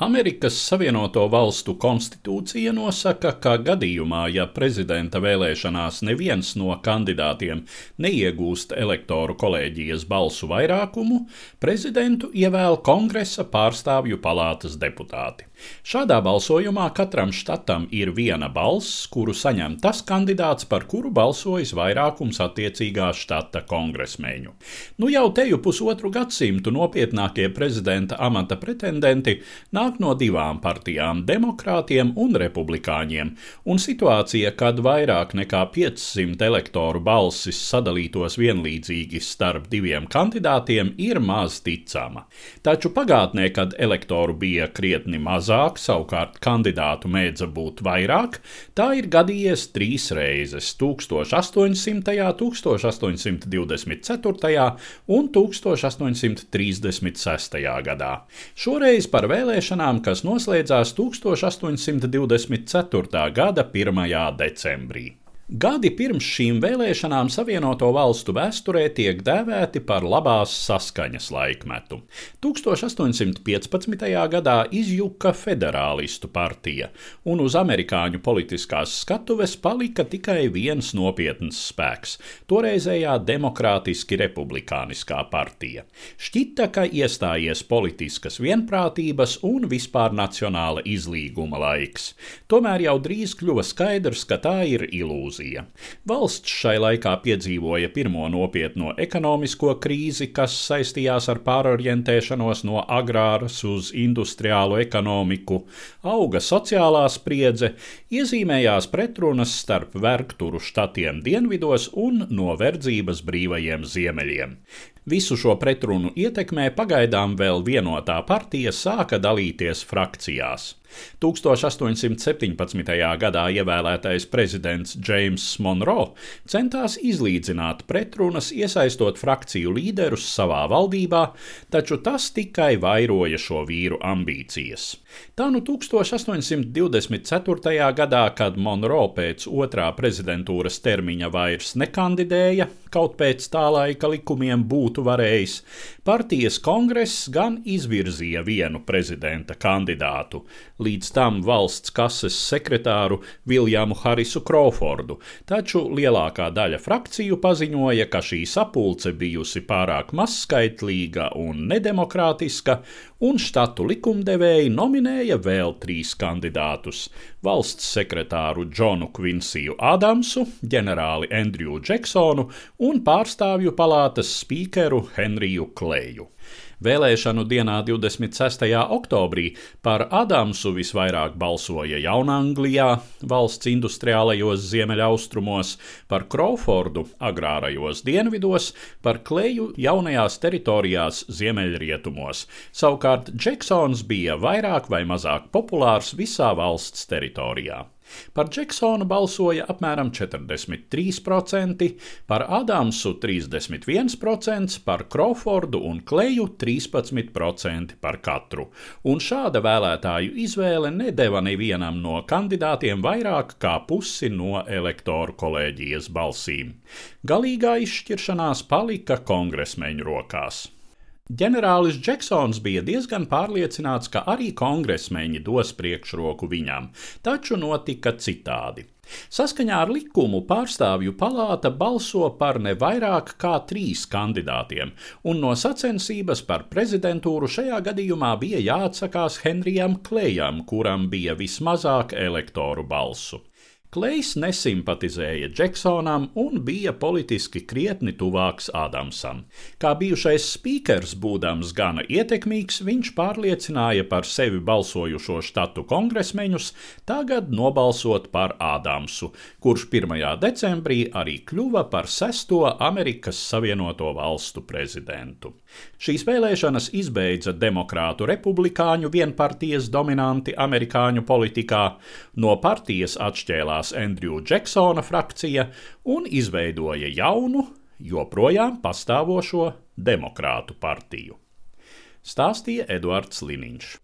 Amerikas Savienoto Valstu konstitūcija nosaka, ka gadījumā, ja prezidenta vēlēšanās neviens no kandidātiem neiegūst elektoru kolēģijas balsu vairākumu, prezidentu ievēl Kongresa pārstāvju palātas deputāti. Šādā balsojumā katram štatam ir viena balss, kuru saņem tas kandidāts, par kuru balsojis vairākums attiecīgā štata kongresmeņu. Nu jau teju pusotru gadsimtu nopietnākie prezidenta amata pretendenti nāk nāk no divām partijām - demokrātiem un republikāņiem, un situācija, kad vairāk nekā 500 elektoru balsis sadalītos vienlīdzīgi starp diviem kandidātiem, ir maz ticama. Taču pagātnē, kad elektoru bija krietni mazāk, savukārt kandidātu mēdza būt vairāk, tā ir gadījies trīs reizes - 1800., 1824. un 1836. gadā. Šoreiz par vēlēšanām vēlēšanām, kas noslēdzās 1824. gada 1. decembrī. Gadi pirms šīm vēlēšanām Savienoto valstu vēsturē tiek dēvēti par labās saskaņas laikmetu. 1815. gadā izjuka Federālistu partija, un uz amerikāņu politiskās skatuves palika tikai viens nopietns spēks - toreizējā Demokrātiski republikāniskā partija. Šķita, ka iestājies politiskas vienprātības un vispār nacionāla izlīguma laiks. Tomēr jau drīz kļuva skaidrs, ka tā ir ilūzija ilūzija. Valsts šai laikā piedzīvoja pirmo nopietno ekonomisko krīzi, kas saistījās ar pārorientēšanos no agrāras uz industriālu ekonomiku, auga sociālā spriedze, iezīmējās pretrunas starp vergturu štatiem dienvidos un no verdzības brīvajiem ziemeļiem. Visu šo pretrunu ietekmē pagaidām vēl vienotā partija sāka dalīties frakcijās. 1817. gadā ievēlētais prezidents James Monroe centās izlīdzināt pretrunas, iesaistot frakciju līderus savā valdībā, taču tas tikai vairoja šo vīru ambīcijas. Tā nu 1824. gadā, kad Monroe pēc otrā prezidentūras termiņa vairs nekandidēja, kaut pēc tā laika likumiem būtu varējis, partijas kongress gan izvirzīja vienu prezidenta kandidātu, līdz tam valsts kases sekretāru Viljamu Harisu Krofordu, taču lielākā daļa frakciju paziņoja, ka šī sapulce bijusi pārāk mazskaitlīga un nedemokrātiska, un štatu likumdevēji nominēja vēl trīs kandidātus - valsts sekretāru Džonu Kvinsiju Adamsu, ģenerāli Andriju Džeksonu un pārstāvju palātas spīkeru Henriju Kleju. Vēlēšanu dienā 26. oktobrī par Adamsu visvairāk balsoja Jaunanglijā, valsts industriālajos ziemeļaustrumos, par Crawfordu agrārajos dienvidos, par Kleju jaunajās teritorijās ziemeļrietumos. Savukārt Džeksons bija vairāk vai mazāk populārs visā valsts teritorijā. Par Džeksonu balsoja apmēram 43%, par Adamsu 31%, par Crawfordu un Kleju 13% par katru, un šāda vēlētāju izvēle nedeva nevienam no kandidātiem vairāk kā pusi no elektoru kolēģijas balsīm. Galīgā izšķiršanās palika kongresmeņu rokās. Ģenerālis Džeksons bija diezgan pārliecināts, ka arī kongresmeņi dos priekšroku viņam, taču notika citādi. Saskaņā ar likumu pārstāvju palāta balso par ne vairāk kā trīs kandidātiem, un no sacensības par prezidentūru šajā gadījumā bija jāatsakās Henrijam Klejam, kuram bija vismazāk elektoru balsu. Klejs nesimpatizēja Džeksonam un bija politiski krietni tuvāks Ādamsam. Kā bijušais spīkers, būdams gana ietekmīgs, viņš pārliecināja par sevi balsojušo štatu kongresmeņus tagad nobalsot par Ādamsu, kurš 1. decembrī arī kļuva par sesto Amerikas Savienoto Valstu prezidentu. Šīs vēlēšanas izbeidza demokrātu republikāņu vienpartijas dominanti amerikāņu politikā, no partijas atšķēlās iestājās Andrew Džeksona frakcija un izveidoja jaunu, joprojām pastāvošo Demokrātu partiju. Stāstīja Eduards Liniņš.